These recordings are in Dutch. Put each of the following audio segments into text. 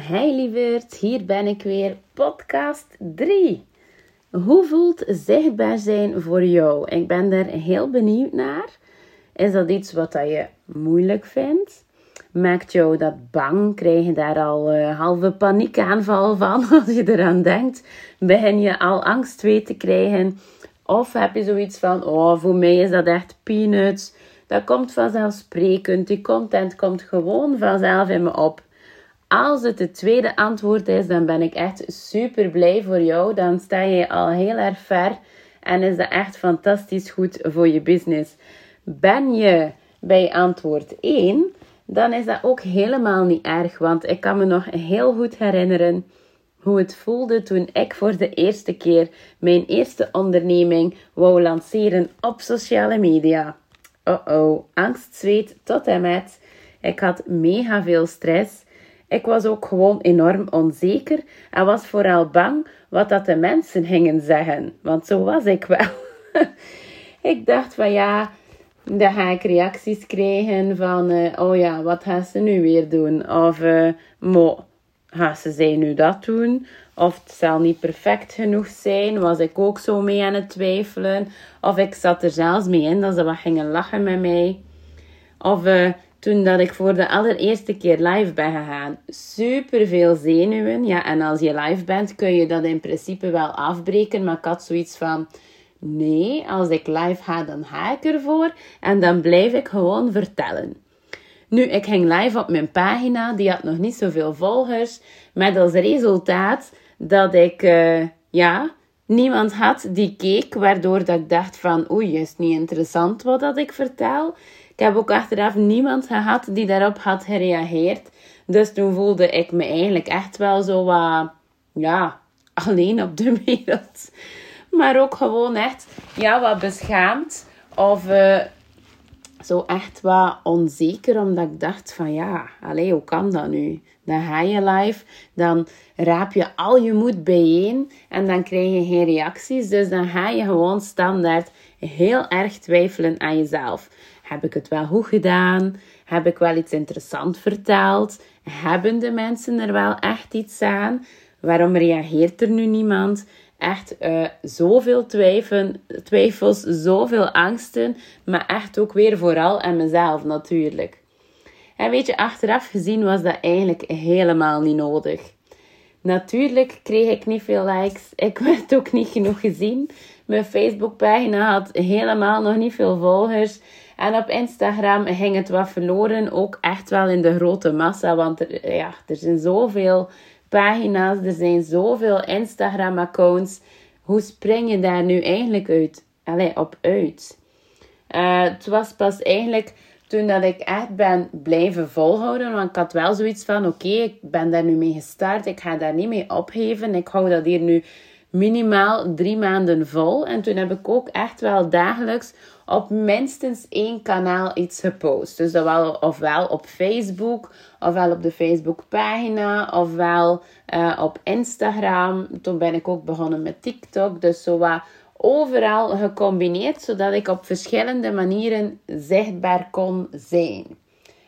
Hey lieverd, hier ben ik weer, podcast 3. Hoe voelt zichtbaar zijn voor jou? Ik ben daar heel benieuwd naar. Is dat iets wat je moeilijk vindt? Maakt jou dat bang? Krijg je daar al uh, halve paniekaanval van als je eraan denkt? Begin je al angst te krijgen? Of heb je zoiets van, oh voor mij is dat echt peanuts. Dat komt vanzelfsprekend. Die content komt gewoon vanzelf in me op. Als het het tweede antwoord is, dan ben ik echt super blij voor jou. Dan sta je al heel erg ver en is dat echt fantastisch goed voor je business. Ben je bij antwoord 1, dan is dat ook helemaal niet erg, want ik kan me nog heel goed herinneren hoe het voelde toen ik voor de eerste keer mijn eerste onderneming wou lanceren op sociale media. Oh oh, angst, zweet tot en met. Ik had mega veel stress. Ik was ook gewoon enorm onzeker en was vooral bang wat dat de mensen gingen zeggen. Want zo was ik wel. ik dacht van ja, dan ga ik reacties krijgen van uh, oh ja, wat gaan ze nu weer doen? Of uh, mo, gaan ze zij nu dat doen? Of het zal niet perfect genoeg zijn. Was ik ook zo mee aan het twijfelen. Of ik zat er zelfs mee in dat ze wat gingen lachen met mij. Of uh, toen dat ik voor de allereerste keer live ben gegaan. Super veel zenuwen. Ja, en als je live bent kun je dat in principe wel afbreken. Maar ik had zoiets van... Nee, als ik live ga, dan ga ik ervoor. En dan blijf ik gewoon vertellen. Nu, ik ging live op mijn pagina. Die had nog niet zoveel volgers. Met als resultaat dat ik... Uh, ja, niemand had die keek. Waardoor dat ik dacht van... Oei, is niet interessant wat dat ik vertel. Ik heb ook achteraf niemand gehad die daarop had gereageerd. Dus toen voelde ik me eigenlijk echt wel zo wat, ja, alleen op de wereld. Maar ook gewoon echt, ja, wat beschaamd. Of uh, zo echt wat onzeker, omdat ik dacht van, ja, allee, hoe kan dat nu? Dan ga je live, dan raap je al je moed bijeen en dan krijg je geen reacties. Dus dan ga je gewoon standaard heel erg twijfelen aan jezelf. Heb ik het wel goed gedaan? Heb ik wel iets interessant verteld? Hebben de mensen er wel echt iets aan? Waarom reageert er nu niemand? Echt uh, zoveel twijfen, twijfels, zoveel angsten, maar echt ook weer vooral aan mezelf natuurlijk. En weet je, achteraf gezien was dat eigenlijk helemaal niet nodig. Natuurlijk kreeg ik niet veel likes. Ik werd ook niet genoeg gezien. Mijn Facebookpagina had helemaal nog niet veel volgers. En op Instagram ging het wat verloren, ook echt wel in de grote massa. Want ja, er zijn zoveel pagina's, er zijn zoveel Instagram-accounts. Hoe spring je daar nu eigenlijk uit? Allee, op uit? Uh, het was pas eigenlijk toen dat ik echt ben blijven volhouden. Want ik had wel zoiets van, oké, ik ben daar nu mee gestart. Ik ga daar niet mee opgeven. Ik hou dat hier nu minimaal drie maanden vol. En toen heb ik ook echt wel dagelijks op minstens één kanaal iets gepost. Dus dat wel, ofwel op Facebook, ofwel op de Facebookpagina, ofwel uh, op Instagram. Toen ben ik ook begonnen met TikTok. Dus zo wat overal gecombineerd, zodat ik op verschillende manieren zichtbaar kon zijn.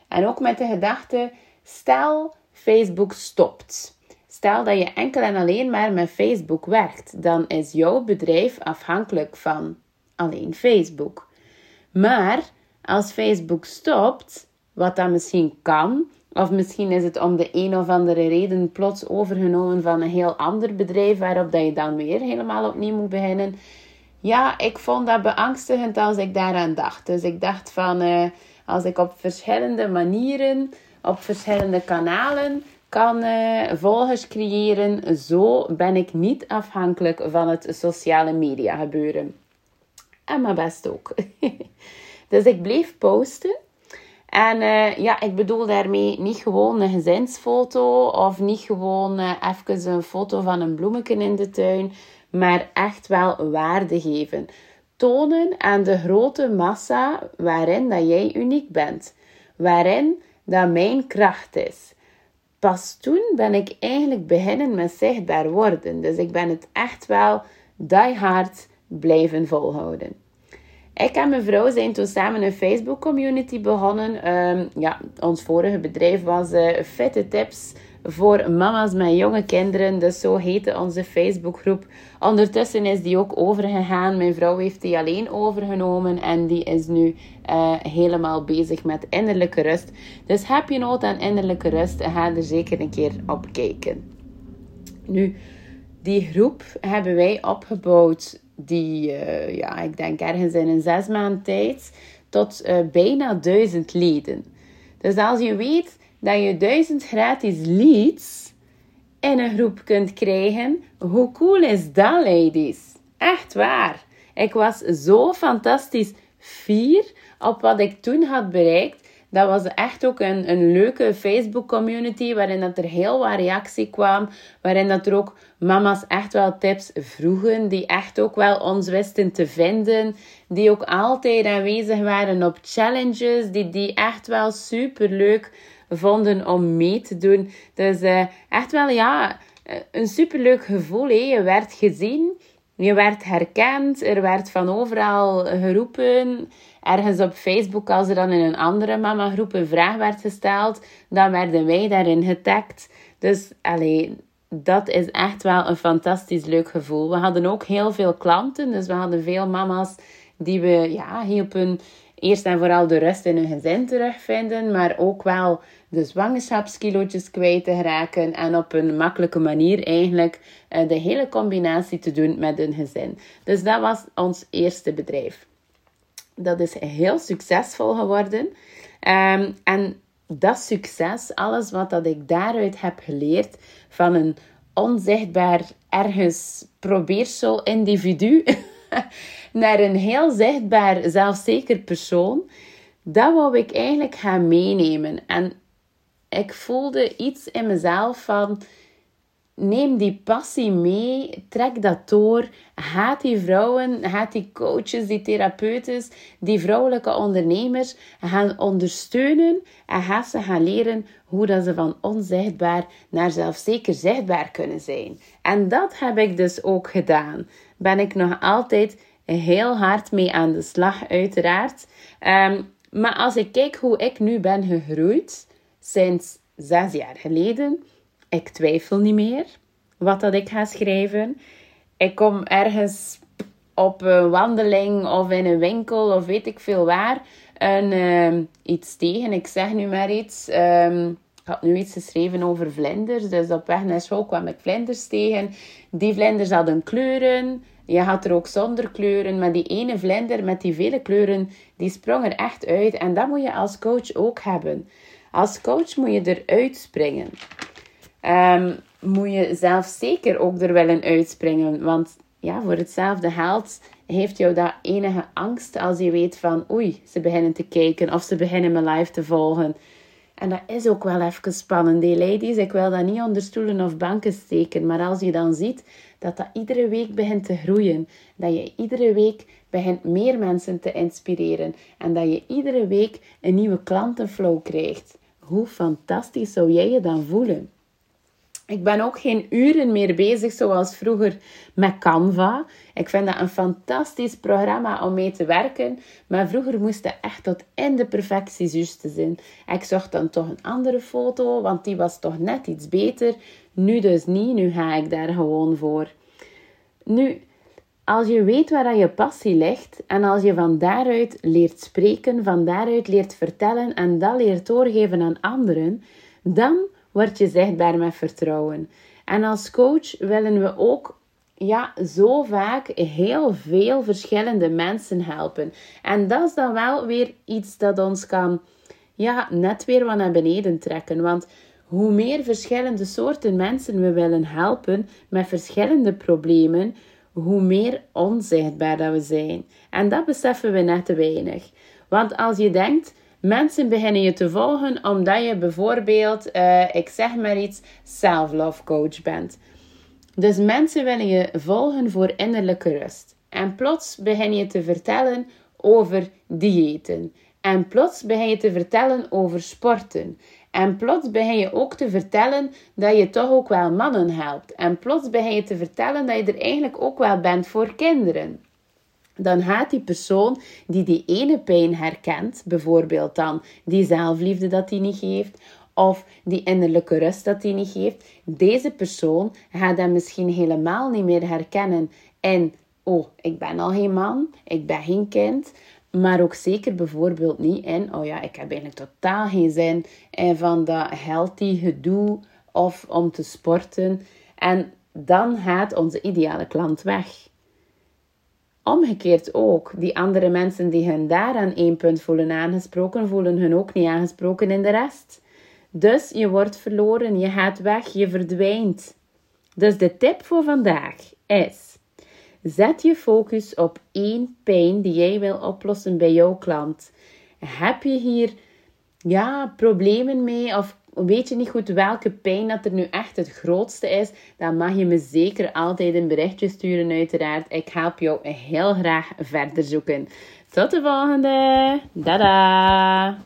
En ook met de gedachte, stel Facebook stopt. Stel dat je enkel en alleen maar met Facebook werkt, dan is jouw bedrijf afhankelijk van alleen Facebook. Maar als Facebook stopt, wat dat misschien kan, of misschien is het om de een of andere reden plots overgenomen van een heel ander bedrijf, waarop dat je dan weer helemaal opnieuw moet beginnen. Ja, ik vond dat beangstigend als ik daaraan dacht. Dus ik dacht van, uh, als ik op verschillende manieren, op verschillende kanalen kan uh, volgers creëren, zo ben ik niet afhankelijk van het sociale media gebeuren. En mijn best ook. dus ik bleef posten. En uh, ja, ik bedoel daarmee niet gewoon een gezinsfoto of niet gewoon uh, even een foto van een bloemetje in de tuin, maar echt wel waarde geven. Tonen aan de grote massa waarin dat jij uniek bent, waarin dat mijn kracht is. Pas toen ben ik eigenlijk beginnen met zichtbaar worden. Dus ik ben het echt wel die hard blijven volhouden. Ik en mijn vrouw zijn toen samen een Facebook community begonnen. Um, ja, ons vorige bedrijf was uh, Fitte Tips voor mama's met jonge kinderen. Dus zo heette onze Facebookgroep. Ondertussen is die ook overgegaan. Mijn vrouw heeft die alleen overgenomen en die is nu uh, helemaal bezig met innerlijke rust. Dus heb je nood aan innerlijke rust, ga er zeker een keer op kijken. Nu, die groep hebben wij opgebouwd, die, uh, ja, ik denk ergens in een zes maand tijd, tot uh, bijna duizend leden. Dus als je weet dat je duizend gratis leads in een groep kunt krijgen, hoe cool is dat, ladies? Echt waar. Ik was zo fantastisch fier op wat ik toen had bereikt. Dat was echt ook een, een leuke Facebook community waarin dat er heel wat reactie kwam. Waarin dat er ook mama's echt wel tips vroegen. Die echt ook wel ons wisten te vinden. Die ook altijd aanwezig waren op challenges. Die, die echt wel super leuk vonden om mee te doen. Dus uh, echt wel ja, een superleuk gevoel. Hè? Je werd gezien. Je werd herkend, er werd van overal geroepen. Ergens op Facebook, als er dan in een andere mama-groep een vraag werd gesteld, dan werden wij daarin getagd. Dus allee, dat is echt wel een fantastisch leuk gevoel. We hadden ook heel veel klanten, dus we hadden veel mama's die we ja, hielpen eerst en vooral de rust in hun gezin terugvinden, maar ook wel de zwangerschapskilootjes kwijt te raken en op een makkelijke manier eigenlijk eh, de hele combinatie te doen met hun gezin. Dus dat was ons eerste bedrijf. Dat is heel succesvol geworden. Ehm, en dat succes, alles wat dat ik daaruit heb geleerd van een onzichtbaar ergens probeersel individu naar een heel zichtbaar, zelfzeker persoon, dat wou ik eigenlijk gaan meenemen. En ik voelde iets in mezelf van neem die passie mee, trek dat door. Haat die vrouwen, haat die coaches, die therapeuten, die vrouwelijke ondernemers gaan ondersteunen en ga ze gaan leren hoe dat ze van onzichtbaar naar zelfzeker zichtbaar kunnen zijn. En dat heb ik dus ook gedaan. Ben ik nog altijd heel hard mee aan de slag, uiteraard. Um, maar als ik kijk hoe ik nu ben gegroeid sinds zes jaar geleden, ik twijfel niet meer wat dat ik ga schrijven. Ik kom ergens op een wandeling of in een winkel of weet ik veel waar een, uh, iets tegen. Ik zeg nu maar iets. Um, ik had nu iets geschreven over vlinders. Dus op weg naar school kwam ik vlinders tegen. Die vlinders hadden kleuren. Je had er ook zonder kleuren. Maar die ene vlinder met die vele kleuren, die sprong er echt uit. En dat moet je als coach ook hebben. Als coach moet je eruit springen. Um, moet je zelf zeker ook er wel in uitspringen. Want ja, voor hetzelfde geld heeft jou dat enige angst als je weet van oei, ze beginnen te kijken of ze beginnen me live te volgen. En dat is ook wel even spannend, die ladies. Ik wil dat niet onder stoelen of banken steken. Maar als je dan ziet dat dat iedere week begint te groeien, dat je iedere week begint meer mensen te inspireren en dat je iedere week een nieuwe klantenflow krijgt, hoe fantastisch zou jij je dan voelen? Ik ben ook geen uren meer bezig zoals vroeger met Canva. Ik vind dat een fantastisch programma om mee te werken. Maar vroeger moest het echt tot in de perfectie juist zijn. Ik zocht dan toch een andere foto, want die was toch net iets beter. Nu dus niet, nu ga ik daar gewoon voor. Nu, als je weet waar je passie ligt en als je van daaruit leert spreken, van daaruit leert vertellen en dat leert doorgeven aan anderen, dan word je zichtbaar met vertrouwen. En als coach willen we ook ja, zo vaak heel veel verschillende mensen helpen. En dat is dan wel weer iets dat ons kan, ja, net weer wat naar beneden trekken. Want hoe meer verschillende soorten mensen we willen helpen met verschillende problemen, hoe meer onzichtbaar dat we zijn. En dat beseffen we net te weinig. Want als je denkt, Mensen beginnen je te volgen omdat je bijvoorbeeld, uh, ik zeg maar iets, self-love coach bent. Dus mensen willen je volgen voor innerlijke rust. En plots begin je te vertellen over diëten. En plots begin je te vertellen over sporten. En plots begin je ook te vertellen dat je toch ook wel mannen helpt. En plots begin je te vertellen dat je er eigenlijk ook wel bent voor kinderen dan gaat die persoon die die ene pijn herkent, bijvoorbeeld dan die zelfliefde dat hij niet geeft, of die innerlijke rust dat hij niet geeft. Deze persoon gaat hem misschien helemaal niet meer herkennen. En, oh, ik ben al geen man, ik ben geen kind. Maar ook zeker bijvoorbeeld niet in, oh ja, ik heb eigenlijk totaal geen zin in van dat healthy gedoe of om te sporten. En dan gaat onze ideale klant weg. Omgekeerd ook, die andere mensen die hun daar aan één punt voelen aangesproken, voelen hun ook niet aangesproken in de rest. Dus je wordt verloren, je gaat weg, je verdwijnt. Dus de tip voor vandaag is: zet je focus op één pijn die jij wil oplossen bij jouw klant. Heb je hier ja, problemen mee of weet je niet goed welke pijn dat er nu echt het grootste is, dan mag je me zeker altijd een berichtje sturen, uiteraard. Ik help jou heel graag verder zoeken. Tot de volgende. Dada!